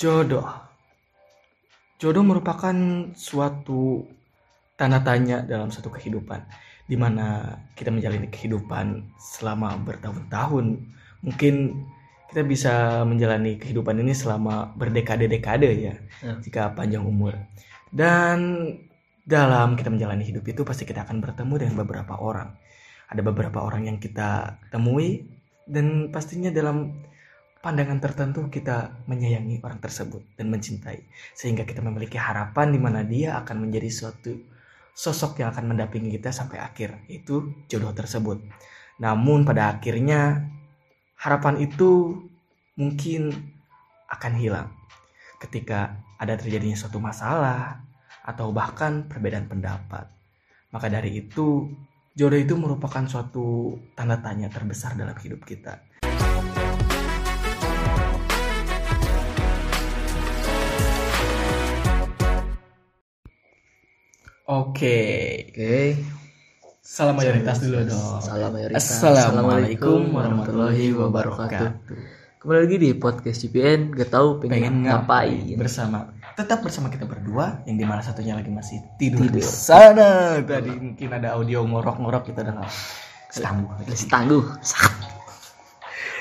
Jodoh. Jodoh merupakan suatu tanda tanya dalam satu kehidupan di mana kita menjalani kehidupan selama bertahun-tahun. Mungkin kita bisa menjalani kehidupan ini selama berdekade-dekade ya, Ya. jika panjang umur. Dan dalam kita menjalani hidup itu pasti kita akan bertemu dengan beberapa orang. Ada beberapa orang yang kita temui dan pastinya dalam pandangan tertentu kita menyayangi orang tersebut dan mencintai. Sehingga kita memiliki harapan di mana dia akan menjadi suatu sosok yang akan mendampingi kita sampai akhir itu jodoh tersebut. Namun pada akhirnya harapan itu mungkin akan hilang ketika ada terjadinya suatu masalah atau bahkan perbedaan pendapat. Maka dari itu jodoh itu merupakan suatu tanda tanya terbesar dalam hidup kita Oke, Oke. salam mayoritas dulu dong. Salam mayoritas. Assalamualaikum warahmatullahi wabarakatuh. Kembali lagi di podcast CPN, gak tahu pengen, Pengen ngapain. ngapain bersama tetap bersama kita berdua yang di mana satunya lagi masih tidur, di Tidur. sana tadi mungkin ada audio ngorok-ngorok kita udah setangguh Masih tangguh.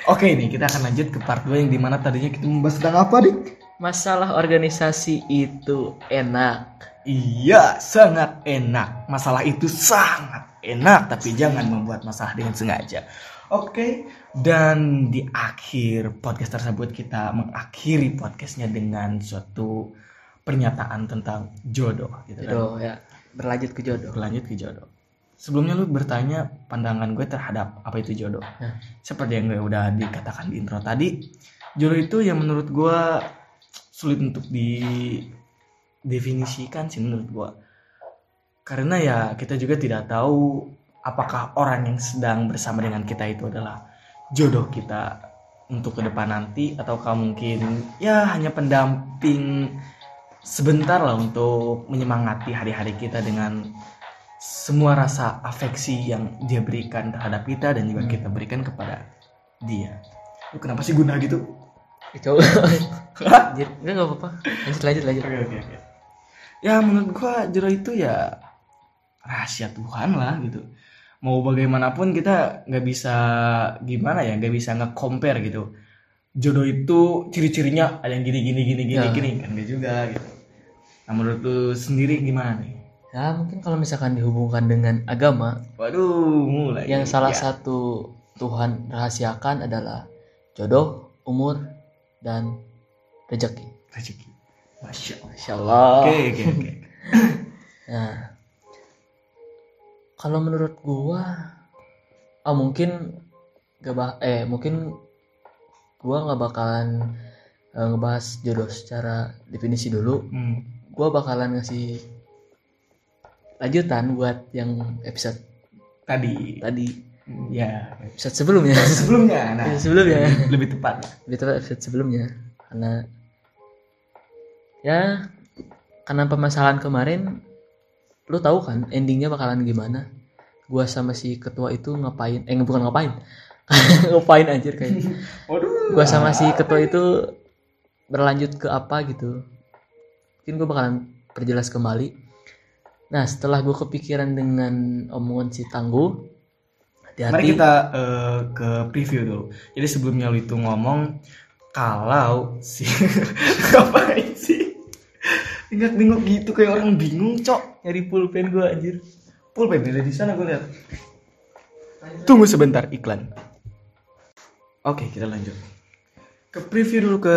oke ini kita akan lanjut ke part 2 yang di mana tadinya kita membahas tentang apa dik Masalah organisasi itu enak. iya sangat enak masalah itu sangat enak tapi jangan membuat masalah dengan sengaja oke dan di akhir podcast tersebut kita mengakhiri podcastnya dengan suatu pernyataan tentang jodoh gitu kan. Jodoh ya. Berlanjut ke jodoh. berlanjut ke jodoh. Sebelumnya lu bertanya pandangan gue terhadap apa itu jodoh. Nah. Seperti yang gue udah dikatakan di intro tadi, jodoh itu yang menurut gue sulit untuk didefinisikan sih menurut gue. Karena ya kita juga tidak tahu apakah orang yang sedang bersama dengan kita itu adalah jodoh kita untuk ke depan nanti ataukah mungkin ya hanya pendamping sebentar lah untuk menyemangati hari-hari kita dengan semua rasa afeksi yang dia berikan terhadap kita dan juga Hmm. kita berikan kepada dia. Lu kenapa sih guna gitu? Itu. Enggak enggak apa-apa. Lanjut lanjut lanjut. Oke oke oke. Ya menurut gua jodoh itu ya rahasia Tuhan lah gitu. Mau bagaimanapun kita nggak bisa gimana ya nggak bisa nge-compare gitu. Jodoh itu ciri-cirinya ada yang gini gini gini gini Ya. gini kan nggak juga gitu. Nah menurut lu sendiri gimana nih? Ya mungkin kalau misalkan dihubungkan dengan agama, Waduh mulai. yang salah Ya. satu Tuhan rahasiakan adalah jodoh, umur, dan rezeki. rezeki. Masya Allah. Insya Allah. Oke oke oke. Nah, kalau menurut gua, ah mungkin gak bah eh mungkin gua nggak bakalan eh, ngebahas jodoh secara definisi dulu. Hmm. Gua bakalan ngasih lanjutan buat yang episode Tadi tadi, ya episode sebelumnya. sebelumnya nah Episode sebelumnya. lebih, lebih tepat. Lebih tepat episode sebelumnya karena ya karena permasalahan kemarin lu tahu kan endingnya bakalan gimana gua sama si ketua itu ngapain eh bukan ngapain ngapain anjir kayak Waduh. gua sama si ketua itu berlanjut ke apa gitu mungkin gua bakalan perjelas kembali nah setelah gua kepikiran dengan omongan si tangguh Mari hati-hati kita eh, ke preview dulu. Jadi sebelumnya lu itu ngomong kalau si ngapain sih? Bingok-bingok gitu kayak orang bingung, cok. nyari pulpen gua anjir Pulpen ada di sana gue lihat. Tunggu sebentar iklan. Oke, kita lanjut. Ke preview dulu ke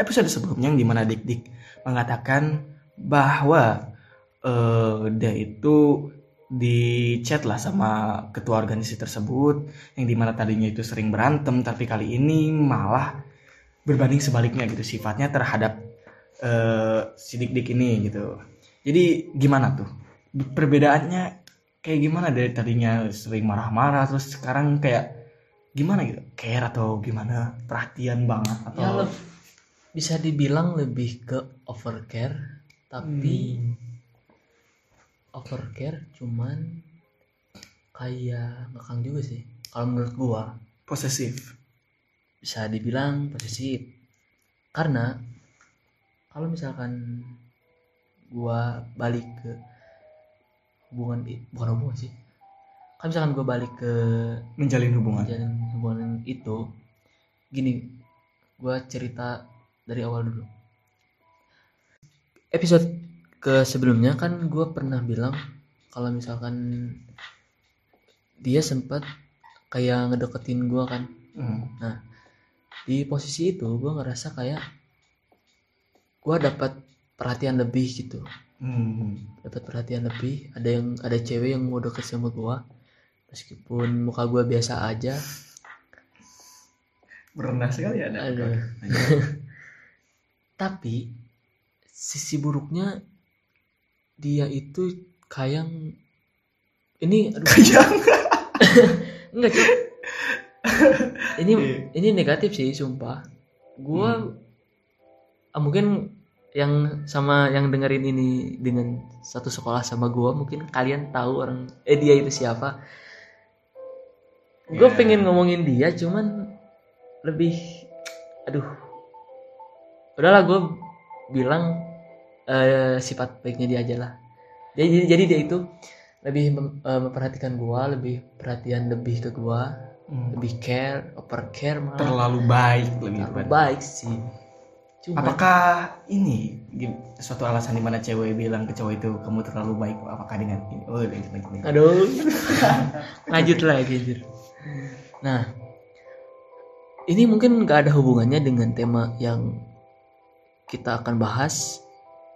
episode sebelumnya yang di mana Dik Dik mengatakan bahwa eh, dia itu di chat lah sama ketua organisasi tersebut yang di mana tadinya itu sering berantem tapi kali ini malah berbanding sebaliknya gitu sifatnya terhadap eh, si Dik Dik ini gitu. Jadi gimana tuh? Perbedaannya kayak gimana dari tadinya sering marah-marah terus sekarang kayak gimana gitu? Care atau gimana? Perhatian banget atau ya bisa dibilang lebih ke overcare tapi overcare cuman kayak ngekang juga sih. Kalau menurut gua posesif? bisa dibilang posesif. Karena kalau misalkan gua balik ke hubungan bukan hubungan sih. Kalau misalkan gua balik ke menjalin hubungan. menjalin hubungan itu gini gua cerita dari awal dulu. Episode ke sebelumnya kan gua pernah bilang kalau misalkan dia sempat kayak ngedeketin gua kan Hmm. di posisi itu gue ngerasa kayak gue dapat perhatian lebih gitu Hmm. dapat perhatian lebih ada yang ada cewek yang mau deket sama gue meskipun muka gue biasa aja Berendah sekali ada. Tapi sisi buruknya dia itu kayak ini aduh, Kayang. enggak ini Iya. ini negatif sih sumpah. Gua ah, mungkin yang sama yang dengerin ini dengan satu sekolah sama gua mungkin kalian tahu orang eh dia itu siapa. Gue Ya. pengen ngomongin dia cuman lebih aduh. Udahlah gue bilang eh, sifat baiknya dia aja lah jadi jadi dia itu lebih mem- eh, memperhatikan gua lebih perhatian lebih ke gua Hmm. lebih care over care malah Terlalu baik lebih terlalu tepatnya. baik sih cuma Apakah ini suatu alasan di mana cewek bilang ke cowok itu kamu terlalu baik? Apakah dengan ini? Oh, lanjut lanjut. lanjut. aduh lanjut lagi anjir nah ini mungkin nggak ada hubungannya dengan tema yang kita akan bahas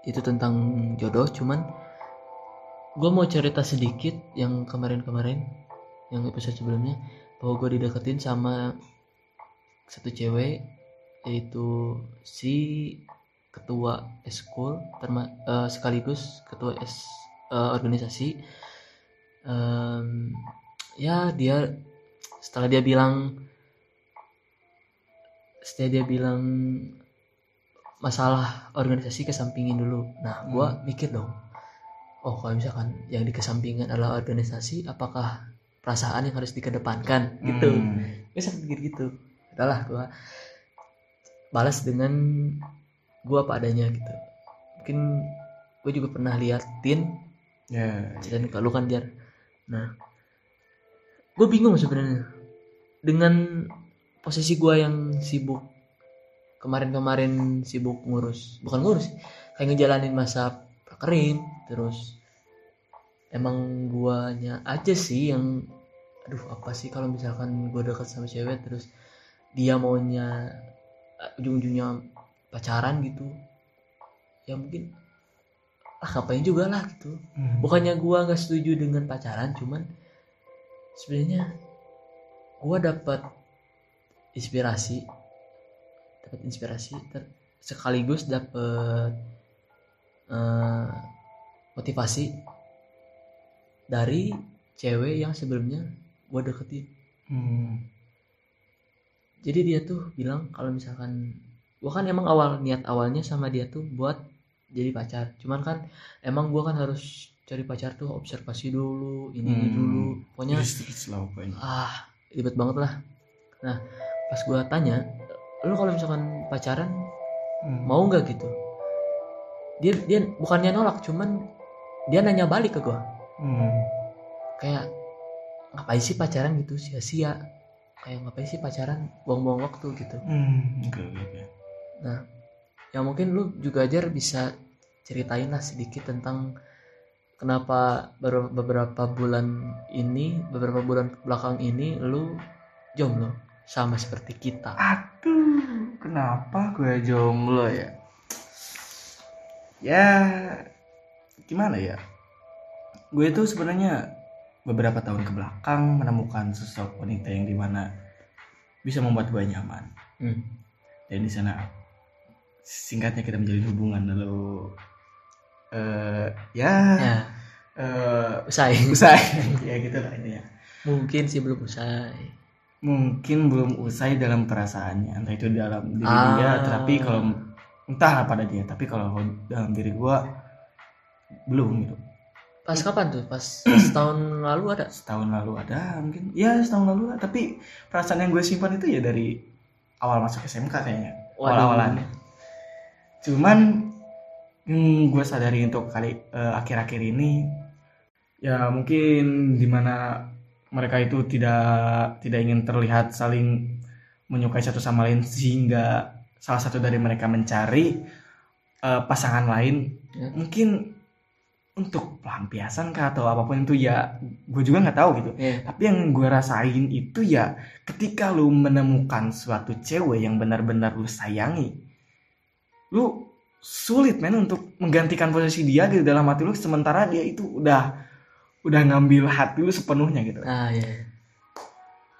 itu tentang jodoh cuman gue mau cerita sedikit yang kemarin-kemarin yang episode sebelumnya bahwa gue dideketin sama satu cewek yaitu si ketua eskul eh, sekaligus ketua es eh, organisasi. Em, ya dia setelah dia bilang setelah dia bilang masalah organisasi kesampingin dulu. Nah gua mikir dong oh kalau misalkan yang dikesampingkan adalah organisasi apakah perasaan yang harus dikedepankan? Gitu. Hmm. gue sempat pikir gitu. Adalah gua balas dengan gua apa adanya gitu. Mungkin gue juga pernah liatin Ya. dan kalau kan jar nah gue bingung sebenarnya dengan posisi gue yang sibuk kemarin-kemarin sibuk ngurus bukan ngurus kayak ngejalanin masa prakerim terus emang guanya aja sih yang aduh apa sih kalau misalkan gue dekat sama cewek terus dia maunya eh, ujung-ujungnya pacaran gitu ya mungkin ah ngapain juga lah gitu Hmm. bukannya gua nggak setuju dengan pacaran cuman sebenarnya gua dapat inspirasi dapat inspirasi ter- sekaligus dapat eh, motivasi dari cewek yang sebelumnya gua deketin. Hmm. jadi dia tuh bilang kalau misalkan gua kan emang awal niat awalnya sama dia tuh buat jadi pacar. Cuman kan emang gua kan harus cari pacar tuh observasi dulu ini ini Hmm. dulu. Pokoknya. ah ribet banget lah. Nah pas gua tanya lu kalau misalkan pacaran Hmm. mau nggak gitu dia dia bukannya nolak cuman dia nanya balik ke gua Hmm. kayak ngapain sih pacaran gitu sia-sia kayak ngapain sih pacaran buang-buang waktu gitu Hmm. Oke oke. ya mungkin lu juga ajar bisa ceritain lah sedikit tentang kenapa baru beberapa bulan ini beberapa bulan belakang ini lu jomblo sama seperti kita Aduh, kenapa gue jomblo ya? Ya, gimana ya? Gue itu sebenarnya beberapa tahun ke belakang menemukan sosok wanita yang di mana bisa membuat gue nyaman. Hmm. Dan di sana singkatnya kita menjalin hubungan lalu eh ya, ya eh usai usai ya gitu lah ini ya. mungkin sih belum usai Mungkin belum usai dalam perasaannya, entah itu dalam diri Ah. dia, tapi kalau entah pada dia, tapi kalau dalam diri gua belum gitu. pas kapan tuh pas setahun lalu ada Setahun lalu ada mungkin, ya setahun lalu lah. Tapi perasaan yang gue simpan itu ya dari awal masuk SMK kayaknya, Waduh. awal-awalan. cuman hmm, gue sadari untuk kali eh, akhir-akhir ini ya mungkin di mana mereka itu tidak tidak ingin terlihat saling menyukai satu sama lain sehingga salah satu dari mereka mencari eh, pasangan lain Ya. mungkin untuk pelampiasan kah atau apa pun itu ya gue juga nggak tahu gitu Iya. tapi yang gue rasain itu ya ketika lu menemukan suatu cewek yang benar-benar lu sayangi lu sulit men untuk menggantikan posisi dia gitu dalam hati lu sementara dia itu udah udah ngambil hati lu sepenuhnya gitu. Ah iya.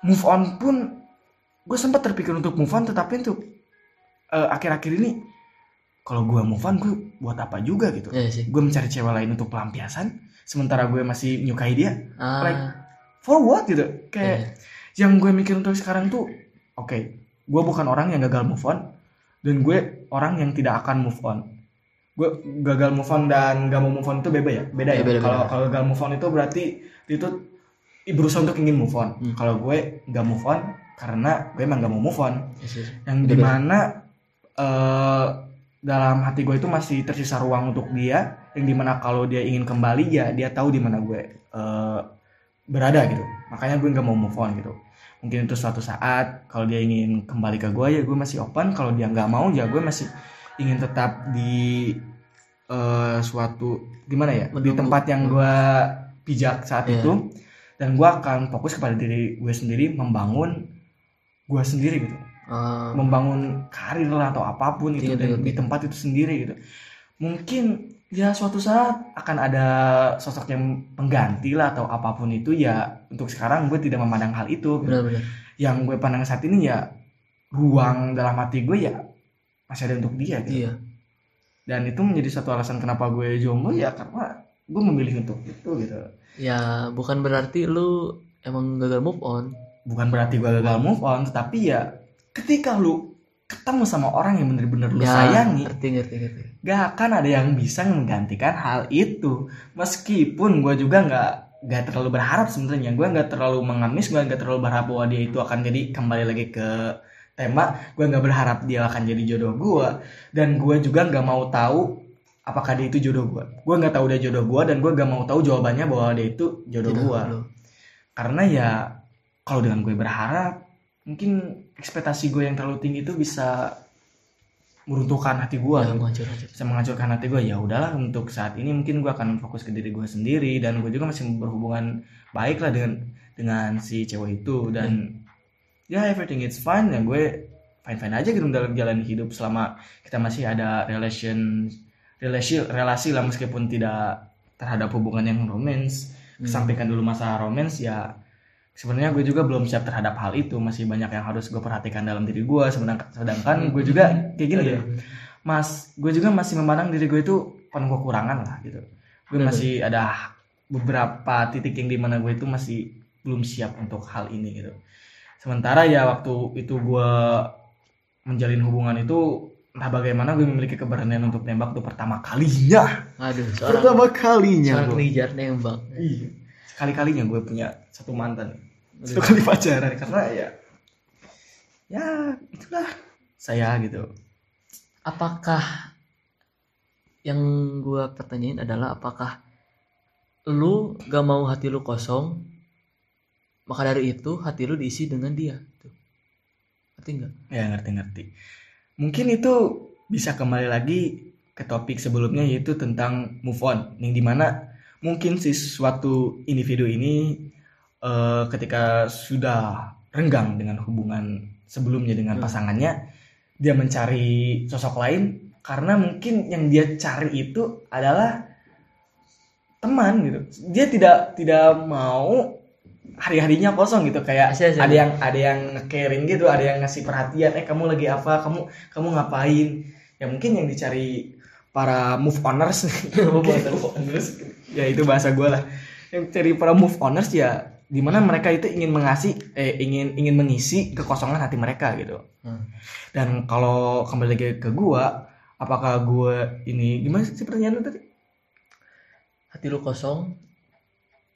Move on pun gue sempat terpikir untuk move on tetapi untuk eh, akhir-akhir ini kalau gue move on gue buat apa juga gitu. Iya sih. Gue mencari cewek lain untuk pelampiasan sementara gue masih menyukai dia. Ah. Like, for what gitu. Kayak iya. yang gue mikir untuk sekarang tuh oke gue bukan orang yang gagal move on dan gue orang yang tidak akan move on gue gagal move on dan gak mau move on itu beda ya beda ya Iya, beda, kalau beda. kalau gagal move on itu berarti itu berusaha untuk ingin move on Hmm. kalau gue gak move on karena gue emang gak mau move on Yes, yes. yang Beda, di mana eh dalam hati gue itu masih tersisa ruang untuk dia yang di mana kalau dia ingin kembali ya dia tahu di mana gue eh, berada gitu makanya gue nggak mau move on gitu mungkin itu suatu saat kalau dia ingin kembali ke gue ya gue masih open kalau dia nggak mau ya gue masih ingin tetap di eh, suatu gimana ya di Menunggu. tempat yang gue pijak saat Iya. itu dan gue akan fokus kepada diri gue sendiri membangun gue sendiri gitu Ah, membangun karir lah atau apa pun itu Iya, dan iya, di iya. tempat itu sendiri gitu mungkin ya suatu saat akan ada sosok yang pengganti lah atau apa pun itu ya untuk sekarang gue tidak memandang hal itu benar-benar yang gue pandang saat ini ya ruang dalam hati gue ya masih ada untuk dia gitu. Iya. Dan itu menjadi satu alasan kenapa gue jomblo ya karena gue memilih untuk itu gitu. Ya bukan berarti lu emang gagal move on. Bukan berarti gue gagal move on tetapi ya ketika lu ketemu sama orang yang bener-bener lu ya sayangi ngerti ngerti ngerti. gak akan ada yang bisa menggantikan hal itu. Meskipun gue juga nggak nggak terlalu berharap sebenarnya. Gue nggak terlalu mengamis gue nggak terlalu berharap bahwa dia itu akan jadi kembali lagi ke tema gue nggak berharap dia akan jadi jodoh gue dan gue juga nggak mau tahu apakah dia itu jodoh gue gue nggak tahu dia jodoh gue dan gue nggak mau tahu jawabannya bahwa dia itu jodoh gue karena ya kalau dengan gue berharap mungkin ekspektasi gue yang terlalu tinggi itu bisa meruntuhkan hati gue ya gitu. menghancur hancur bisa menghancurkan hati gue ya udahlah untuk saat ini mungkin gue akan fokus ke diri gue sendiri dan gue juga masih berhubungan baik lah dengan dengan si cewek itu. Dan ya everything is fine. Ya gue fine fine aja gitu dalam jalan hidup selama kita masih ada relation relasi relasi lah meskipun tidak terhadap hubungan yang romance. Hmm. sampaikan dulu masalah romance ya sebenarnya gue juga belum siap terhadap hal itu. Masih banyak yang harus gue perhatikan dalam diri gue sedangkan sedangkan gue juga kayak gini ya. Mas gue juga masih memandang diri gue itu penuh kekurangan lah gitu. Gue masih ada beberapa titik yang di mana gue itu masih belum siap untuk hal ini gitu sementara ya waktu itu gue menjalin hubungan itu entah bagaimana gue memiliki keberanian untuk tembak tuh pertama kalinya aduh seorang pertama kalinya seorang kejar nembak. Iya. Sekali kalinya gue punya satu mantan. Aduh. satu kali pacaran karena ya ya itulah saya gitu. Apakah yang gua pertanyain adalah apakah lu gak mau hati lu kosong maka dari itu hati lu diisi dengan dia tuh ngerti nggak? Ya ngerti-ngerti. Mungkin itu bisa kembali lagi ke topik sebelumnya yaitu tentang move on. Yang di mana mungkin si suatu individu ini eh, ketika sudah renggang dengan hubungan sebelumnya dengan Hmm. pasangannya dia mencari sosok lain karena mungkin yang dia cari itu adalah teman gitu. Dia tidak tidak mau hari-harinya kosong gitu kayak Asyik, asyik. ada yang ada yang caring gitu ada yang ngasih perhatian eh kamu lagi apa kamu kamu ngapain ya mungkin yang dicari para move oners Move oners. Move oners. ya itu bahasa gue lah yang cari para move oners ya di mana mereka itu ingin mengasih eh ingin ingin mengisi kekosongan hati mereka gitu Hmm. dan kalau kembali lagi ke gua apakah gua ini gimana sih pertanyaan lu tadi hati lu kosong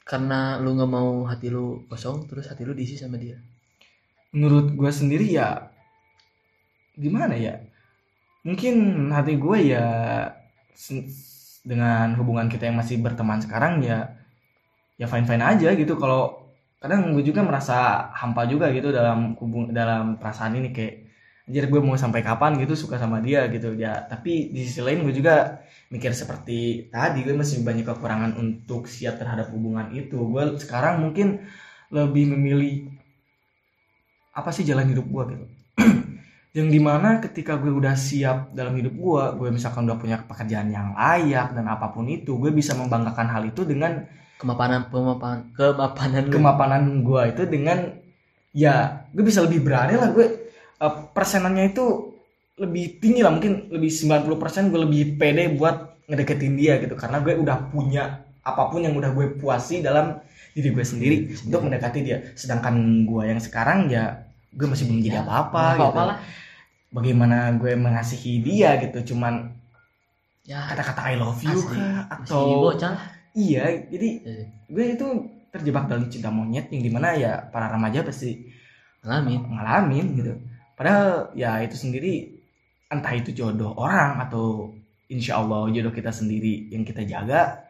karena lu nggak mau hati lu kosong terus hati lu diisi sama dia. Menurut gua sendiri ya gimana ya? Mungkin hati gue ya dengan hubungan kita yang masih berteman sekarang ya ya fine fine aja gitu. Kalau kadang gue juga merasa hampa juga gitu dalam hubung dalam perasaan ini kayak anjir gue mau sampai kapan gitu suka sama dia gitu. Ya tapi di sisi lain gue juga mikir seperti tadi gue masih banyak kekurangan untuk siap terhadap hubungan itu. Gue sekarang mungkin lebih memilih apa sih jalan hidup gue gitu. Yang di mana ketika gue udah siap dalam hidup gue gue misalkan udah punya pekerjaan yang layak dan apa pun itu gue bisa membanggakan hal itu dengan kemapanan pemapanan kemapanan kemapanan gue itu dengan ya gue bisa lebih berani lah gue eh, persenannya itu lebih tinggi lah mungkin lebih 90% gue lebih pede buat ngedeketin dia gitu. Karena gue udah punya apa pun yang udah gue puasi dalam diri gue sendiri Sendiri. untuk mendekati dia. Sedangkan gue yang sekarang ya gue masih belum jadi Ya, apa-apa nggak gitu. apa-apa lah. Bagaimana gue mengasihi dia gitu cuman ya kata-kata I love you asli. kah? masih atau bocah lah. iya jadi Eh, gue itu terjebak dalam cinta monyet yang di mana ya para remaja pasti ngalamin. ngalamin gitu. Padahal ya itu sendiri entah itu jodoh orang atau insya Allah jodoh kita sendiri yang kita jaga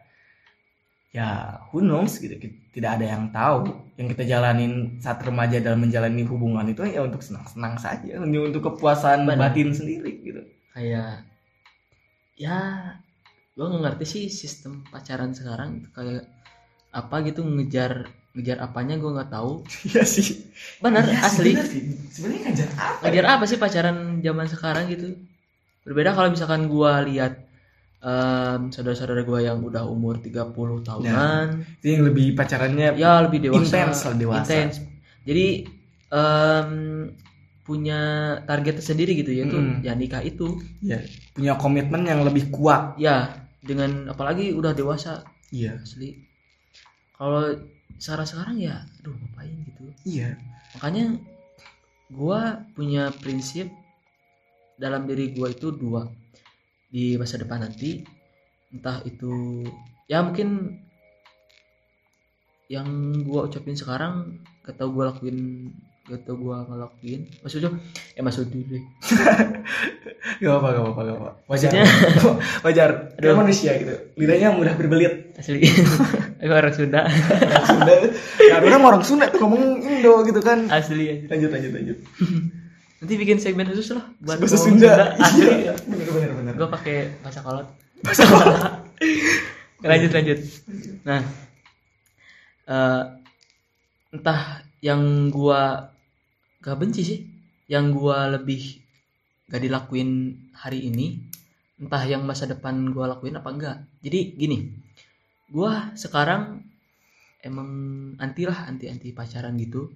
ya who knows gitu. Tidak ada yang tahu. Yang kita jalanin saat remaja dalam menjalani hubungan itu ya untuk senang-senang saja. Hanya untuk kepuasan batin sendiri gitu. Kayak ya gue nggak ngerti sih sistem pacaran sekarang. Kayak apa gitu ngejar ngejar apanya gue nggak tahu. Iya sih. Bener Iya sih, asli. sebenarnya ngajar apa ngejar apa sih pacaran zaman sekarang gitu? Berbeda kalau misalkan gue lihat em, saudara-saudara gue yang udah umur 30 tahunan. itu yang lebih pacarannya ya lebih dewasa. Intens dewasa. Intens. jadi em, punya target tersendiri gitu yaitu Mm. ya nikah itu. Ya punya komitmen yang lebih kuat. Ya dengan apalagi udah dewasa. Iya. Asli. Kalau sekarang sekarang ya aduh ngapain gitu. Iya. Makanya gua punya prinsip dalam diri gua itu dua. Di masa depan nanti entah itu ya mungkin yang gua ucapin sekarang gak tau gua lakuin gak tau gua ngelakuin maksudnya ya maksud dulu gak apa gak apa gak apa. Wajar. Wajar. Dia manusia gitu. Lidahnya mudah berbelit. Asli aku orang Sunda. Orang Sunda ya orang orang Sunda tuh ngomong Indo gitu kan. Asli asli. lanjut lanjut lanjut. Nanti bikin segmen khusus lah buat bahasa ngomong Sunda. Asli. Iya bener bener bener. Gue pakai bahasa kolot. Lanjut lanjut. Nah eh, entah yang gua gak benci sih yang gua lebih gak dilakuin hari ini entah yang masa depan gua lakuin apa enggak jadi gini gua sekarang emang anti lah anti anti pacaran gitu.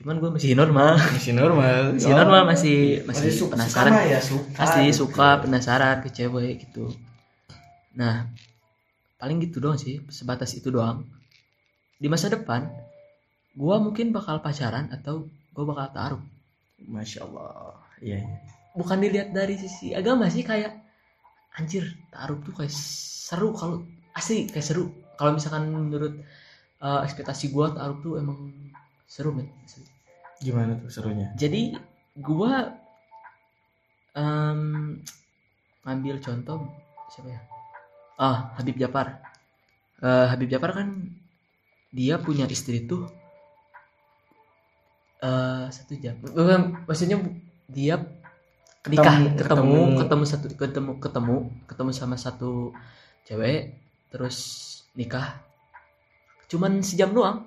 Cuman gua masih normal. Masih normal. Masih normal masih masih, su- penasaran. suka ya suka. Pasti gitu. suka penasaran ke cewek gitu. Nah paling gitu doang sih sebatas itu doang. Di masa depan gua mungkin bakal pacaran atau gua bakal taruh. Masya Allah. Iya iya. bukan dilihat dari sisi agama sih kayak anjir taruh tuh kayak seru kalau asli kayak seru. Kalau misalkan menurut uh, ekspektasi gua taruh tuh emang seru men. Asli. gimana tuh serunya? Jadi gua em, ngambil contoh siapa ya? Ah Habib Japar Eh, Habib Japar kan dia punya istri tuh eh satu jam. Bukan, maksudnya dia nikah Ketemu- ketemu ketemu- ketemu satu ketemu ketemu ketemu sama satu cewek terus nikah. Cuman sejam doang.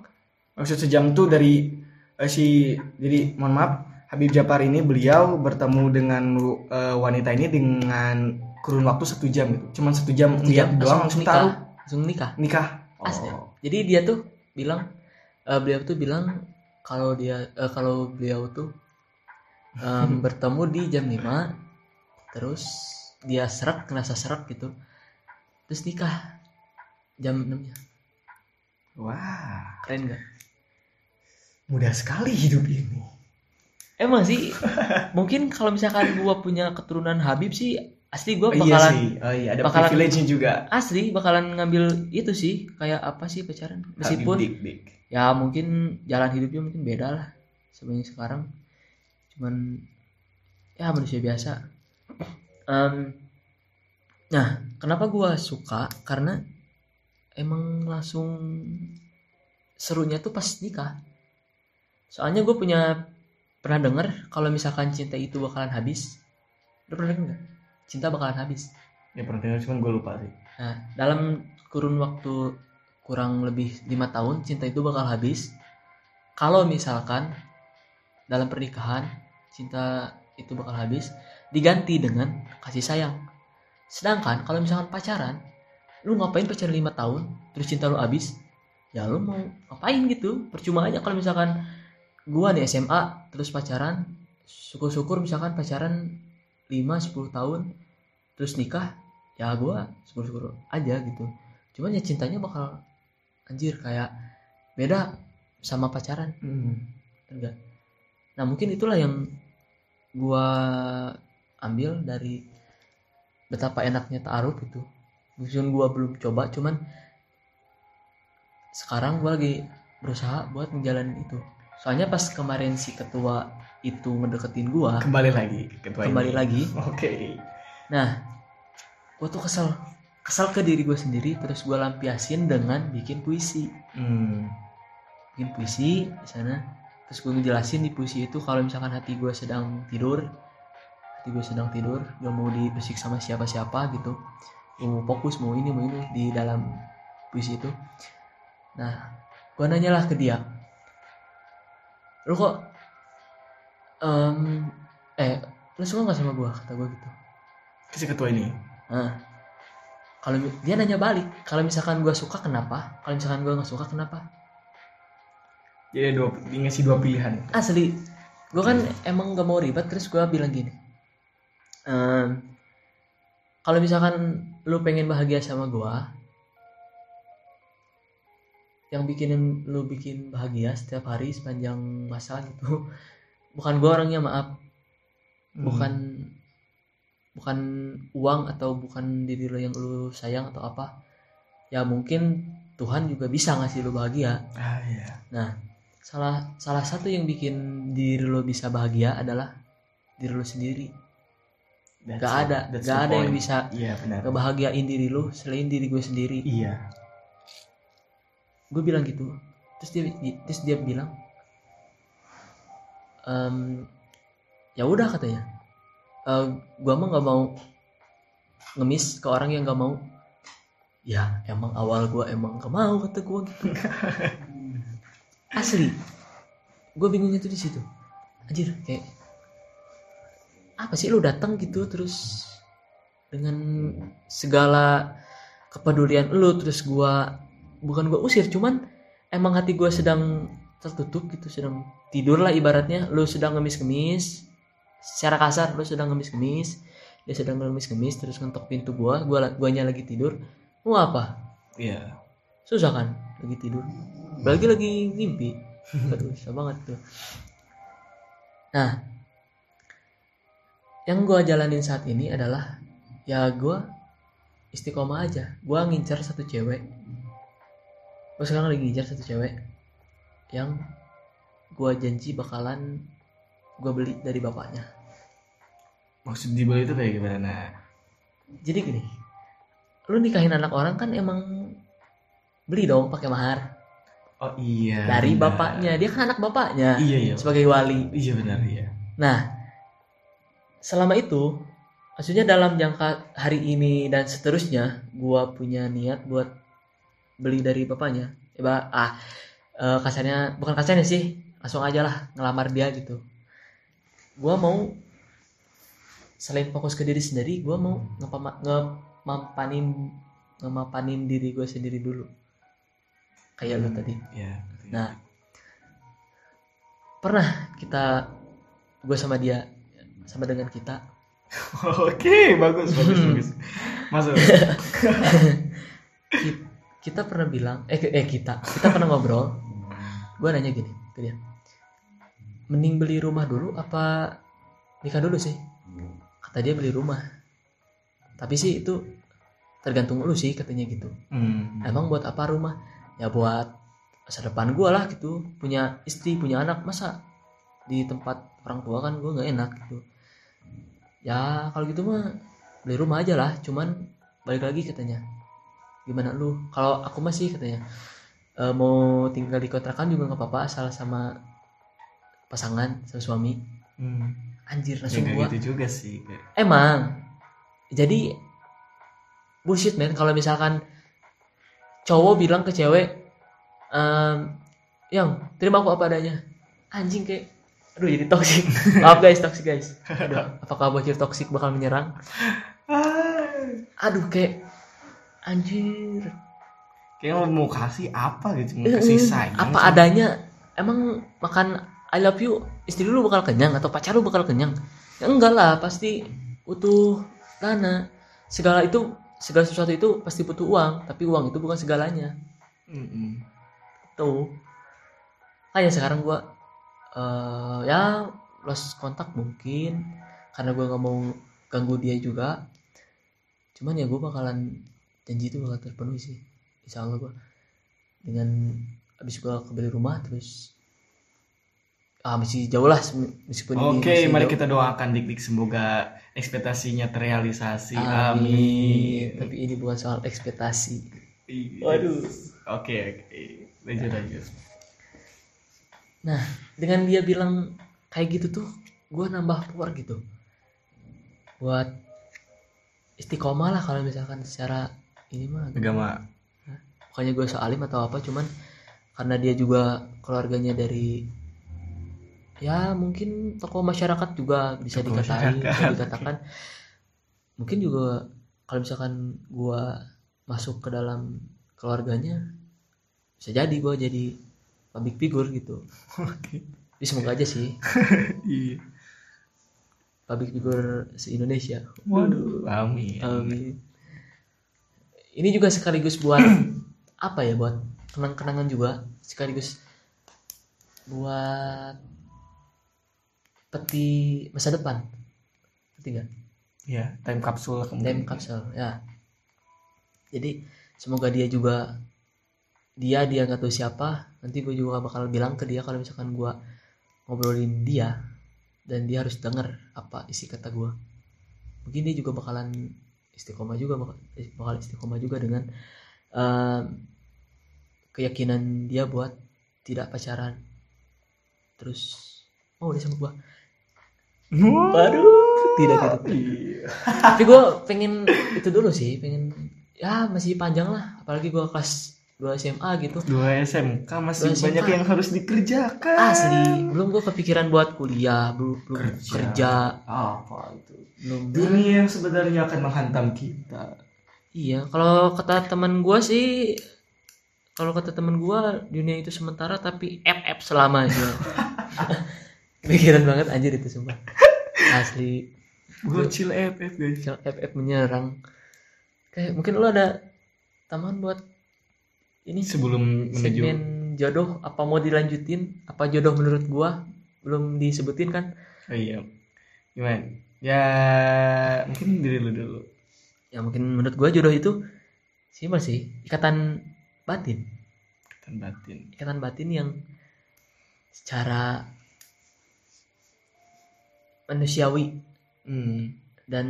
Maksud sejam tuh dari eh, si jadi mohon maaf Habib Japar ini beliau bertemu dengan eh, wanita ini dengan kurun waktu satu jam gitu. Cuman satu jam lihat doang langsung nikah. taruh langsung nikah. Nikah. Asli. Oh. Jadi dia tuh bilang eh, beliau tuh bilang kalau dia eh, kalau beliau tuh em, bertemu di jam 5 terus dia serak ngerasa serak gitu. Terus nikah jam 6 nya. wah. Keren gak? mudah sekali hidup ini. Emang sih mungkin kalau misalkan gua punya keturunan Habib sih asli gua Oh, iya bakalan sih. Oh iya ada bakalan- privilege-nya juga. asli bakalan ngambil itu sih kayak apa sih pacaran? Meskipun Habib dik dik. ya mungkin jalan hidupnya mungkin beda lah sebenarnya sekarang. Cuman ya manusia biasa. Em, nah kenapa gua suka? Karena emang langsung serunya tuh pas nikah. Soalnya gue punya pernah denger kalau misalkan cinta itu bakalan habis. Lu pernah denger nggak? Cinta bakalan habis. Ya pernah dengar cuman gue lupa sih. Nah, dalam kurun waktu kurang lebih lima tahun, cinta itu bakal habis. Kalau misalkan dalam pernikahan, cinta itu bakal habis, diganti dengan kasih sayang. Sedangkan kalau misalkan pacaran, lu ngapain pacaran lima tahun, terus cinta lu habis? Ya lu mau ngapain gitu? Percuma aja kalau misalkan gua nih SMA, terus pacaran, syukur-syukur misalkan pacaran 5-10 tahun, terus nikah, ya gue syukur-syukur aja gitu cuman ya cintanya bakal anjir kayak beda sama pacaran hmm. enggak nah mungkin itulah yang gua ambil dari betapa enaknya taaruf itu meskipun gua belum coba cuman sekarang gua lagi berusaha buat menjalani itu. Soalnya pas kemarin si ketua itu ngedeketin gua kembali lagi ketua kembali ini. lagi. Oke. Nah, gue tuh kesel, kesel ke diri gue sendiri, terus gue lampiasin dengan bikin puisi, hmm. bikin puisi di sana, terus gue ngejelasin di puisi itu kalau misalkan hati gue sedang tidur, hati gue sedang tidur, gak mau dibersik sama siapa-siapa gitu, gue mau fokus mau ini mau ini di dalam puisi itu. Nah, gue nanyalah ke dia, lu kok, em, eh, lu suka nggak sama gue? Kata gue gitu. si ketua ini Nah, kalau dia nanya balik, kalau misalkan gue suka kenapa? Kalau misalkan gue nggak suka kenapa? jadi dua dia ngasih dua pilihan Asli, gue kan emang gak mau ribet, terus gue bilang gini. ehm, kalau misalkan lu pengen bahagia sama gue, yang bikinin lu bikin bahagia setiap hari sepanjang masa gitu, bukan gue orangnya maaf, Hmm. bukan bukan uang atau bukan diri lo yang lu sayang atau apa ya mungkin Tuhan juga bisa ngasih lo bahagia. Ah iya. Salah salah satu yang bikin diri lo bisa bahagia adalah diri lo sendiri That's gak it. ada That's gak ada yang point. bisa iya benar. diri lo selain diri gue sendiri. Iya. Gue bilang gitu. Terus dia terus dia bilang "Em, ya udah katanya. "Eh, gua mah nggak mau ngemis ke orang yang nggak mau. Ya emang awal gua emang gak mau kata gua gitu. Asli. Gue bingung itu di situ. Anjir kayak apa sih lu datang gitu terus dengan segala kepedulian lu terus gua bukan gua usir cuman emang hati gua sedang tertutup gitu sedang tidur lah ibaratnya. Lu sedang ngemis-ngemis secara kasar lu sedang ngemis-ngemis dia sedang ngemis-ngemis terus ngetok pintu gua gua guanya lagi tidur. Mau apa? Iya. Susah kan lagi tidur? Lagi lagi ngimpi. Aduh susah banget tuh. Nah yang gua jalanin saat ini adalah ya gua istiqomah aja. Gua ngincar satu cewek. Gua sekarang lagi ngincar satu cewek yang gua janji bakalan gua beli dari bapaknya. Maksud dibeli itu kayak gimana? Nah. Jadi gini lu nikahin anak orang kan emang beli dong pakai mahar. Oh iya dari benar. bapaknya. Dia kan anak bapaknya iya iya. sebagai wali. Iya benar iya. Nah selama itu maksudnya dalam jangka hari ini dan seterusnya gua punya niat buat beli dari bapaknya. Ya Ba- ah eh, kasarnya bukan kasarnya sih langsung aja lah ngelamar dia gitu. Gua mau selain fokus ke diri sendiri gua mau ngepama- ngemapanin ngemapanin diri gue sendiri dulu. Kayak lu tadi. iya Nah, pernah kita gue sama dia sama dengan kita. Oke bagus bagus Hmm. bagus. Masuk. Ki- kita pernah bilang eh eh kita. Kita pernah ngobrol. Gue nanya gini ke dia. Mending beli rumah dulu apa nikah dulu sih? Kata dia beli rumah. Tapi sih itu tergantung lu sih katanya gitu. Hmm. emang buat apa rumah? Ya buat masa depan gue lah gitu. Punya istri punya anak. Masa di tempat orang tua kan gue nggak enak gitu ya kalau gitu mah beli rumah aja lah cuman balik lagi katanya. Gimana lu? Kalau aku masih katanya "E, mau tinggal di kontrakan juga nggak apa-apa asal sama pasangan sama suami. Hmm. anjir langsung gua. gitu juga sih emang. Jadi bullshit man kalau misalkan cowok bilang ke cewek ehm, yang terima aku apa adanya. Anjing kayak aduh jadi toxic. Maaf guys toxic guys. Aduh, apakah bocil toxic bakal menyerang? Aduh kayak anjir. Kayak mau kasih apa gitu mau kasih sayang apa sama- adanya. emang makan I love you istri lu bakal kenyang atau pacar lu bakal kenyang? Ya enggak lah pasti butuh dana. Segala itu segala sesuatu itu pasti butuh uang tapi uang itu bukan segalanya. Mm-mm. tuh. Kayak sekarang gua eh ya lost kontak mungkin karena gua nggak mau ganggu dia juga cuman ya gua bakalan janji itu bakal terpenuhi sih insya Allah gua dengan habis gua kembali rumah terus ah masih jauh lah meskipun Oke, masih mari jauh. kita doakan dik-dik semoga ekspektasinya terrealisasi. Amin. Amin. Tapi ini bukan soal ekspektasi. Yes. Waduh. Oke, oke. Lanjut lanjut. Nah, dengan dia bilang kayak gitu tuh, gue nambah power gitu. Buat istiqomah lah kalau misalkan secara ini mah. Agama. Bukannya gue soalim atau apa, cuman karena dia juga keluarganya dari ya mungkin tokoh masyarakat juga bisa Tokoh dikatakan, masyarakat. bisa dikatakan. Mungkin juga kalau misalkan gue masuk ke dalam keluarganya, bisa jadi gue jadi public figure gitu. Oke. Jadi semoga aja sih Iya. public figure se Indonesia. Waduh, amin. Amin. Ini juga sekaligus buat apa ya buat kenang-kenangan juga sekaligus buat peti masa depan. Nggak? Ya, time capsule Time capsule ya. Jadi semoga dia juga dia dia nggak tahu siapa nanti gue juga bakal bilang ke dia kalau misalkan gue ngobrolin dia dan dia harus denger apa isi kata gue mungkin dia juga bakalan istiqomah juga bakal, bakal istiqomah juga dengan em, keyakinan dia buat tidak pacaran. Terus oh udah sama gue Waduh, tidak tidak. Iya. Tapi gue pengen itu dulu sih, pengen ya masih panjang lah, apalagi gue kelas 2 SMA gitu. Dua SMK masih Dua SMK. banyak yang harus dikerjakan. Asli, belum gue kepikiran buat kuliah, belum belum Kerja. kerja, Apa itu? belum. Dunia yang sebenarnya akan menghantam kita. Iya, kalau kata teman gue sih, kalau kata teman gue dunia itu sementara tapi FF selamanya. Pikiran banget anjir itu sumpah. Asli, Gocil FF guys. FF menyerang. Kayak mungkin lo ada tambahan buat ini Sebelum menuju segmen jodoh apa mau dilanjutin? Apa jodoh menurut gua belum disebutin kan? Oh iya. Gimana? Ya mungkin diri lu dulu. Ya mungkin menurut gua jodoh itu simpel sih, ikatan batin. Ikatan batin. Ikatan batin yang secara manusiawi Hmm. dan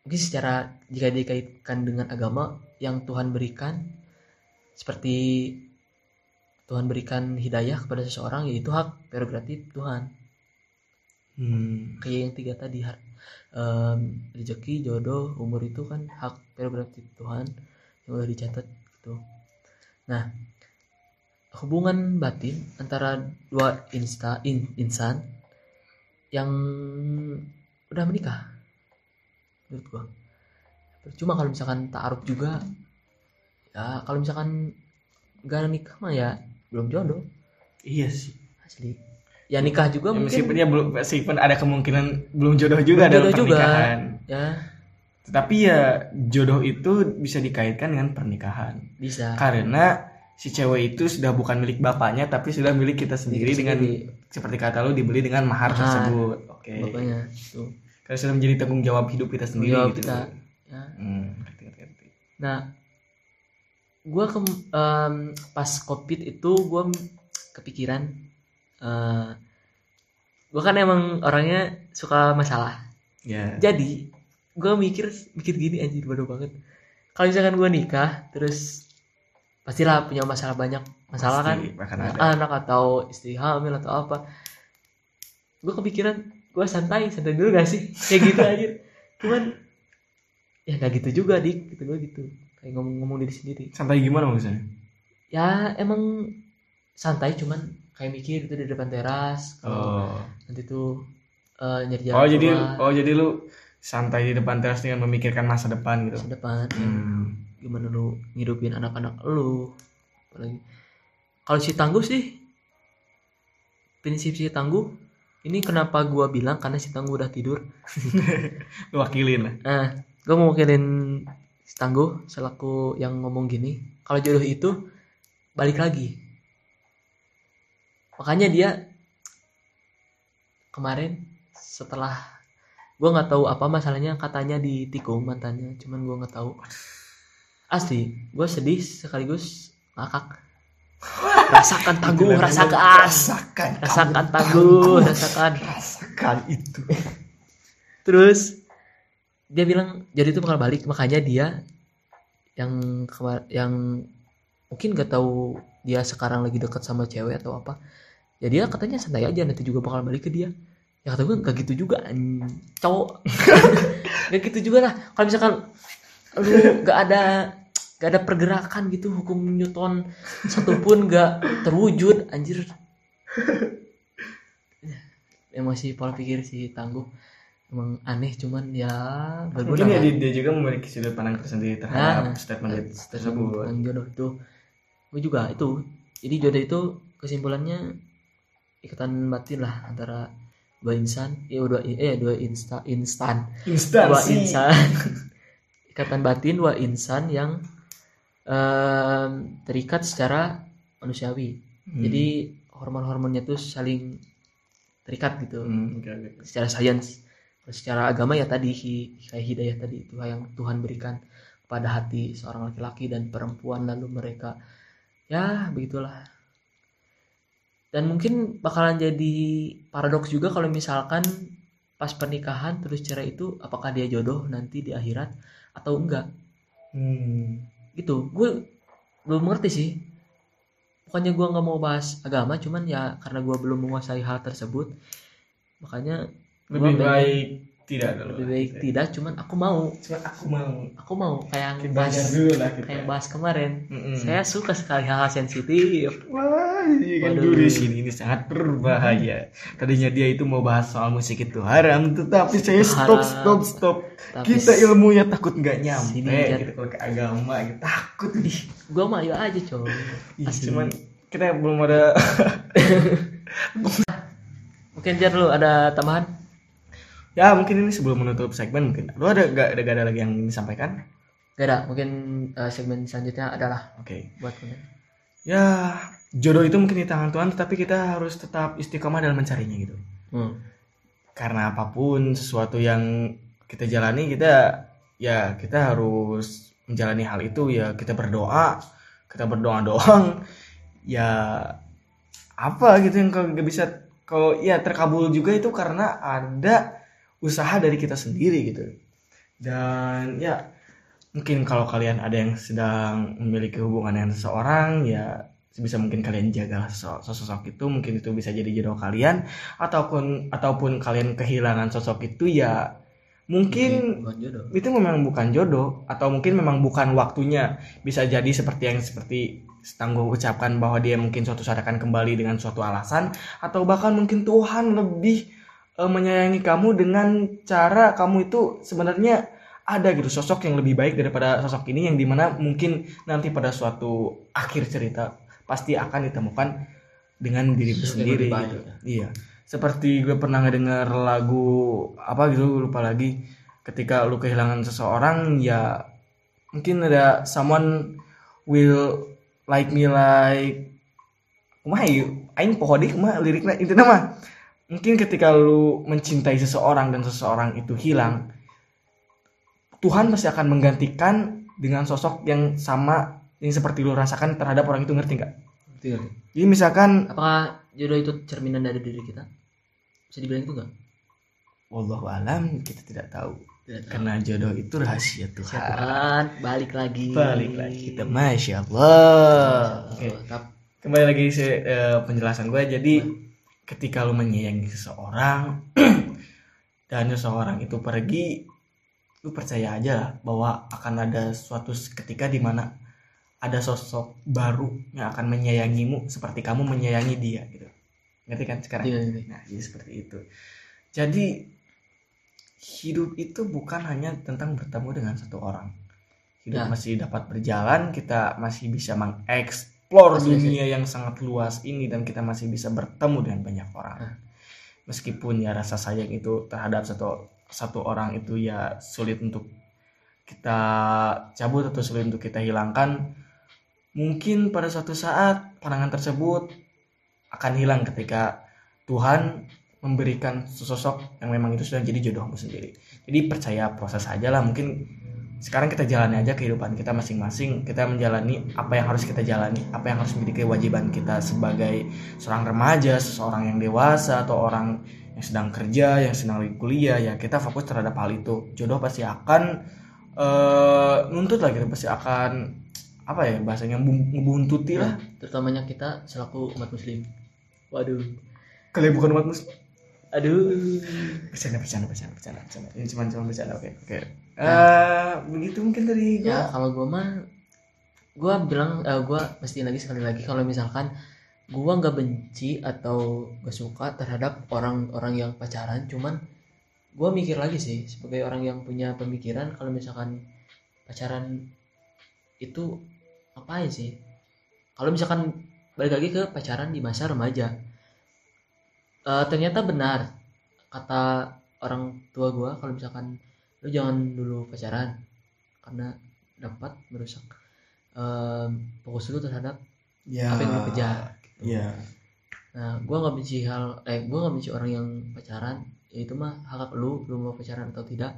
mungkin secara jika dikaitkan dengan agama yang Tuhan berikan seperti Tuhan berikan hidayah kepada seseorang yaitu hak prerogatif Tuhan. Hmm. kayak yang tiga tadi har- em, rezeki jodoh umur itu kan hak prerogatif Tuhan yang udah dicatat gitu. Nah hubungan batin antara dua insta in- insan yang udah menikah menurut gua. Cuma kalau misalkan taaruf juga ya kalau misalkan gak nikah mah ya belum jodoh Iya sih. asli ya nikah juga Ya, mungkin meskipun ya belum meskipun ada kemungkinan belum jodoh juga Belum dalam jodoh juga. pernikahan. ya Tetapi ya jodoh itu bisa dikaitkan dengan pernikahan. bisa Karena si cewek itu sudah bukan milik bapaknya tapi sudah milik kita sendiri Milik dengan sendiri. seperti kata lu dibeli dengan mahar, Mahar. tersebut. Oke. bapaknya tuh Karena sudah menjadi tanggung jawab hidup kita sendiri jawab gitu. kita ya. Hmm, ngerti, ngerti, ngerti. nah gua ke em, pas covid itu gua kepikiran eh gua kan emang orangnya suka masalah. Ya. jadi gue mikir mikir gini anjir bodoh banget. Kalau misalkan gue nikah terus pastilah punya masalah banyak. Masalah kan Pasti ada. anak atau istri hamil atau apa. Gue kepikiran gue santai santai dulu gak sih? Kayak gitu aja cuman ya gak gitu juga dik. Gitu gue gitu kayak ngomong-ngomong diri sendiri Santai gimana maksudnya? ya emang santai cuman kayak mikir gitu di depan teras kalau Oh. nanti tuh eh, nyari jalan Oh jadi keluar, oh jadi lu santai di depan teras dengan memikirkan masa depan gitu. masa depan Hmm. gimana lu ngidupin anak-anak lu apalagi kalau si tangguh sih prinsip si tangguh ini kenapa gua bilang karena si tangguh udah tidur Lu wakilin lah. nah gua mau wakilin tangguh selaku yang ngomong gini kalau jodoh itu balik lagi. Makanya dia kemarin setelah gua nggak tahu apa masalahnya katanya ditikung mantannya cuman gua nggak tahu. Asli gue sedih sekaligus ngakak. Rasakan tangguh rasakan. Rasakan rasakan tangguh. rasakan. Rasakan itu. terus dia bilang jadi itu bakal balik. Makanya dia yang yang mungkin gak tahu dia sekarang lagi dekat sama cewek atau apa ya dia katanya santai aja nanti juga bakal balik ke dia. Ya kata gue gak gitu juga cowok. Gak gitu juga lah. Kalau misalkan lu gak ada gak ada pergerakan gitu hukum Newton satupun gak terwujud anjir. Emang sih pola pikir si tangguh emang aneh cuman ya berguna Mungkin ya dia, dia juga memiliki sudut pandang tersendiri terhadap Nah, statement itu tersebut. jodoh itu. Gue juga itu jadi jodoh itu kesimpulannya ikatan batin lah antara dua insan ya dua eh dua insta instan. Dua Instansi. insan. Ikatan batin dua insan yang em, terikat secara manusiawi. Hmm. jadi hormon-hormonnya tuh saling terikat gitu. Hmm, oke, oke. secara sains secara agama ya tadi kayak hidayah tadi itu yang Tuhan berikan pada hati seorang laki-laki dan perempuan lalu mereka ya begitulah. Dan mungkin bakalan jadi paradoks juga kalau misalkan pas pernikahan terus cerai itu apakah dia jodoh nanti di akhirat atau enggak? Hmm. gitu. Gue belum ngerti sih. Pokoknya gue nggak mau bahas agama cuman ya karena gue belum menguasai hal tersebut makanya Lebih pengen- baik tidak dulu. lebih baik tidak cuman aku mau Cuma aku mau aku mau kayak yang kita bahas dulu lah kita. kayak yang bahas kemarin Mm-mm. saya suka sekali hal-hal sensitif Wah, ini kan dulu di sini ini sangat berbahaya. Tadinya dia itu mau bahas soal musik itu haram, tetapi saya stop, Haram. stop, stop. Tapi Kita ilmunya takut nggak nyampe, gitu kalau ke agama, gitu. takut nih. gue mah ayo aja coy Asli. cuman kita belum ada. mungkin jar lu ada tambahan ya mungkin ini sebelum menutup segmen mungkin. Lu ada gak ada, gak ada lagi yang ingin disampaikan? gak ada mungkin eh, segmen selanjutnya adalah Oke. buat kalian Ya jodoh itu mungkin di tangan Tuhan, tetapi kita harus tetap istiqomah dalam mencarinya gitu. hmm. karena apa pun sesuatu yang kita jalani kita ya kita harus menjalani hal itu ya kita berdoa kita berdoa doang ya apa gitu yang kalau nggak bisa kalau ya terkabul juga itu karena ada usaha dari kita sendiri gitu. Dan ya mungkin kalau kalian ada yang sedang memiliki hubungan dengan seseorang ya sebisa mungkin kalian jaga sosok, sosok itu. Mungkin itu bisa jadi jodoh kalian. Ataupun ataupun kalian kehilangan sosok itu ya mungkin bukan jodoh. itu memang bukan jodoh. Atau mungkin memang bukan waktunya. Bisa jadi seperti yang seperti Tangguh ucapkan bahwa dia mungkin suatu saat akan kembali dengan suatu alasan. Atau bahkan mungkin Tuhan lebih eh, menyayangi kamu dengan cara kamu itu sebenarnya ada gitu sosok yang lebih baik daripada sosok ini yang di mana mungkin nanti pada suatu akhir cerita pasti akan ditemukan dengan yang sendiri gitu. ya. Iya. Seperti gue pernah ngedenger lagu apa gitu gue lupa lagi. Ketika lu kehilangan seseorang ya mungkin ada someone will like me like kumaha aing poho deui kumaha liriknya intinya mah mungkin ketika lu mencintai seseorang dan seseorang itu hilang Tuhan pasti akan menggantikan dengan sosok yang sama yang seperti lu rasakan terhadap orang itu ngerti nggak? Ngerti? Jadi misalkan apakah jodoh itu cerminan dari diri kita bisa dibilang itu nggak Wallahu alam kita tidak tahu. Tidak tahu. karena jodoh itu rahasia Tuhan Tuhan, balik lagi. balik lagi kita masya Allah oke Oh, tap- kembali lagi se- eh, penjelasan gue jadi ketika lu menyayangi seseorang dan seseorang itu pergi lu percaya aja lah bahwa akan ada suatu ketika di mana ada sosok baru yang akan menyayangimu seperti kamu menyayangi dia gitu ngerti kan sekarang Iya, iya. nah jadi seperti itu jadi hidup itu bukan hanya tentang bertemu dengan satu orang hidup Ya. masih dapat berjalan kita masih bisa mengeksplor dunia yang sangat luas ini dan kita masih bisa bertemu dengan banyak orang. Nah. meskipun ya rasa sayang itu terhadap satu satu orang itu ya sulit untuk kita cabut atau sulit untuk kita hilangkan mungkin pada suatu saat pandangan tersebut akan hilang ketika Tuhan memberikan sosok yang memang itu sudah jadi jodohmu sendiri. Jadi percaya proses aja lah mungkin sekarang kita jalani aja kehidupan kita masing-masing kita menjalani apa yang harus kita jalani apa yang harus menjadi kewajiban kita sebagai seorang remaja seseorang yang dewasa atau orang yang sedang kerja yang sedang kuliah ya kita fokus terhadap hal itu jodoh pasti akan eh, nuntut lah gitu pasti akan apa ya bahasanya ngebun- ngebuntuti lah Ya, terutamanya kita selaku umat muslim. Waduh. kalian bukan umat muslim Aduh. bercanda bercanda bercanda bercanda bercanda ini cuma cuma bercanda oke oke Eh, begitu mungkin dari Ya, gua. kalau gua mah gua bilang eh, gua pastiin lagi sekali lagi kalau misalkan gua nggak benci atau gak suka terhadap orang-orang yang pacaran cuman gua mikir lagi sih sebagai orang yang punya pemikiran kalau misalkan pacaran itu ngapain sih? Kalau misalkan balik lagi ke pacaran di masa remaja Eh, ternyata benar kata orang tua gua kalau misalkan lu jangan dulu pacaran karena dapat merusak em, fokus lu terhadap ya apa yang lu kejar gitu. ya Nah, gua nggak benci hal, eh, gua nggak benci orang yang pacaran. Ya itu mah hak lu, lu mau pacaran atau tidak.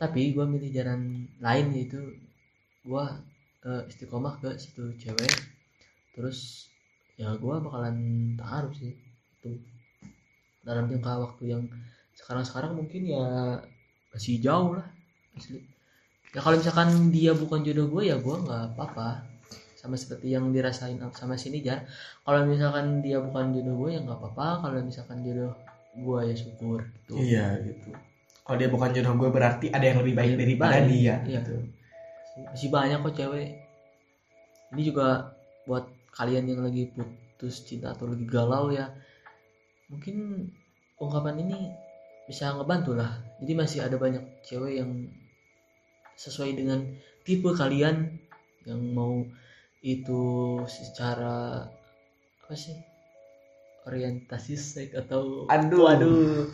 Tapi gua milih jalan lain yaitu gua eh, istiqomah ke situ cewek. Terus ya gua bakalan taruh sih itu dalam jangka waktu yang sekarang-sekarang mungkin ya masih jauh lah asli. Ya kalau misalkan dia bukan jodoh gue ya gua nggak apa-apa. Sama seperti yang dirasain sama si Nijar. Kalau misalkan dia bukan jodoh gue ya nggak apa-apa. Kalau misalkan jodoh gue ya syukur gitu. Iya gitu. Kalau dia bukan jodoh gue berarti ada yang lebih baik Lebih daripada baik, dia iya. gitu. Masih banyak kok cewek. Ini juga buat kalian yang lagi putus cinta atau lagi galau ya. Mungkin ungkapan ini bisa ngebantu lah jadi masih ada banyak cewek yang sesuai dengan tipe kalian yang mau itu secara apa sih? Orientasi seks atau Aduh. aduh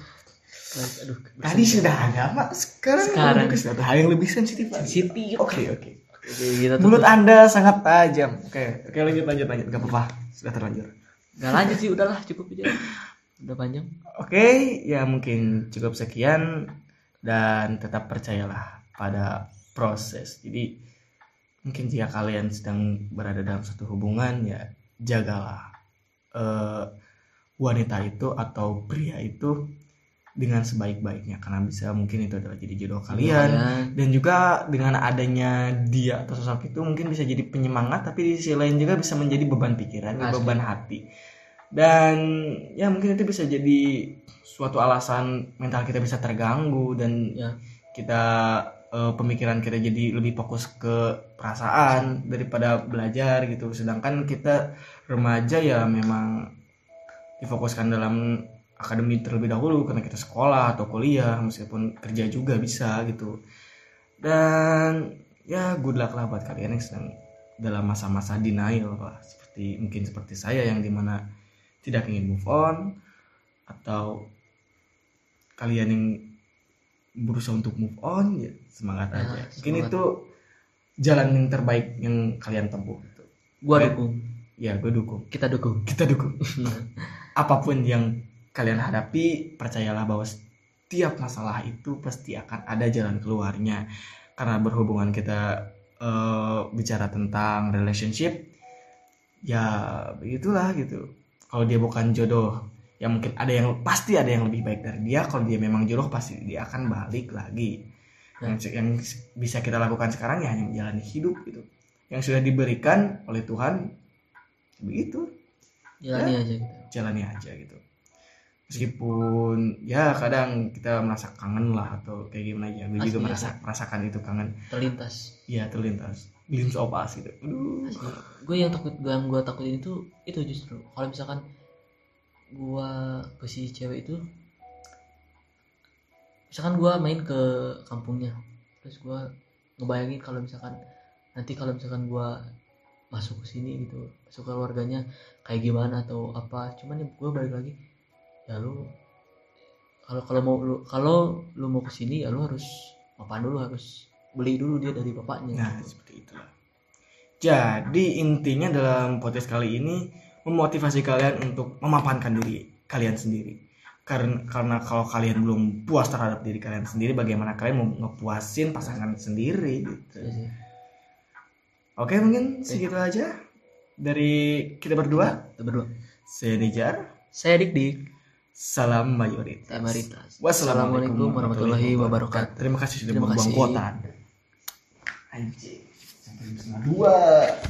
aduh tadi sudah ada mak. Sekarang Sekarang. suatu hal yang lebih sensitif sensitif. Oke oke. Oke, kita mulut tutup. anda sangat tajam. Oke oke lanjut lanjut lanjut. Gak apa-apa sudah terlanjur. Nggak lanjut sih udahlah cukup aja udah panjang? Oke, ya mungkin cukup sekian dan tetap percayalah pada proses. Jadi mungkin jika kalian sedang berada dalam satu hubungan ya jagalah eh, wanita itu atau pria itu dengan sebaik-baiknya. Karena bisa mungkin itu adalah jadi jodoh kalian. Dan juga dengan adanya dia atau sosok itu mungkin bisa jadi penyemangat tapi di sisi lain juga bisa menjadi beban pikiran Asli. beban hati dan ya mungkin itu bisa jadi suatu alasan mental kita bisa terganggu dan Ya. kita eh, pemikiran kita jadi lebih fokus ke perasaan daripada belajar gitu sedangkan kita remaja ya memang difokuskan dalam akademi terlebih dahulu karena kita sekolah atau kuliah meskipun kerja juga bisa gitu dan ya good luck lah buat kalian yang sedang dalam masa-masa denial lah seperti mungkin seperti saya yang di mana tidak ingin move on atau kalian yang berusaha untuk move on ya semangat Ah, aja. Mungkin semangat. itu jalan yang terbaik yang kalian tempuh gitu. gua Baik. dukung. Ya gue dukung. Kita dukung. Kita dukung. Apa pun yang kalian hadapi percayalah bahwa setiap masalah itu pasti akan ada jalan keluarnya. Karena berhubungan kita eh, bicara tentang relationship ya begitulah gitu kalau dia bukan jodoh ya mungkin ada yang pasti ada yang lebih baik dari dia. Kalau dia memang jodoh pasti dia akan balik lagi. Yang, yang bisa kita lakukan sekarang ya hanya menjalani hidup gitu. Yang sudah diberikan oleh Tuhan begitu. Jalani Ya. aja gitu. jalani aja gitu. Meskipun ya kadang kita merasa kangen lah atau kayak gimana ya. Gue juga merasa merasakan itu kangen. Terlintas. Ya terlintas glimpse of us gitu. Gue yang takut yang gue takutin itu itu justru. Kalau misalkan gue ke si cewek itu misalkan gue main ke kampungnya terus gue ngebayangin kalau misalkan nanti kalau misalkan gue masuk ke sini gitu masuk ke keluarganya kayak gimana atau apa. Cuman ya gue balik lagi ya lu kalau kalau mau lu kalau lu mau ke sini ya lu harus mapan dulu harus beli dulu dia dari bapaknya Nah, seperti itulah. Jadi intinya dalam podcast kali ini memotivasi kalian untuk memapankan diri kalian sendiri. Karena karena kalau kalian belum puas terhadap diri kalian sendiri, bagaimana kalian mau ngepuasin pasangan sendiri gitu. Iya sih. Oke, mungkin segitu aja dari kita berdua. Kita berdua Saya Nijar. saya dik dik Salam mayoritas. Mayoritas. Wassalamualaikum warahmatullahi wabarakatuh. Terima kasih sudah Terima membuang kuota. Anjing. Sampai jam dua.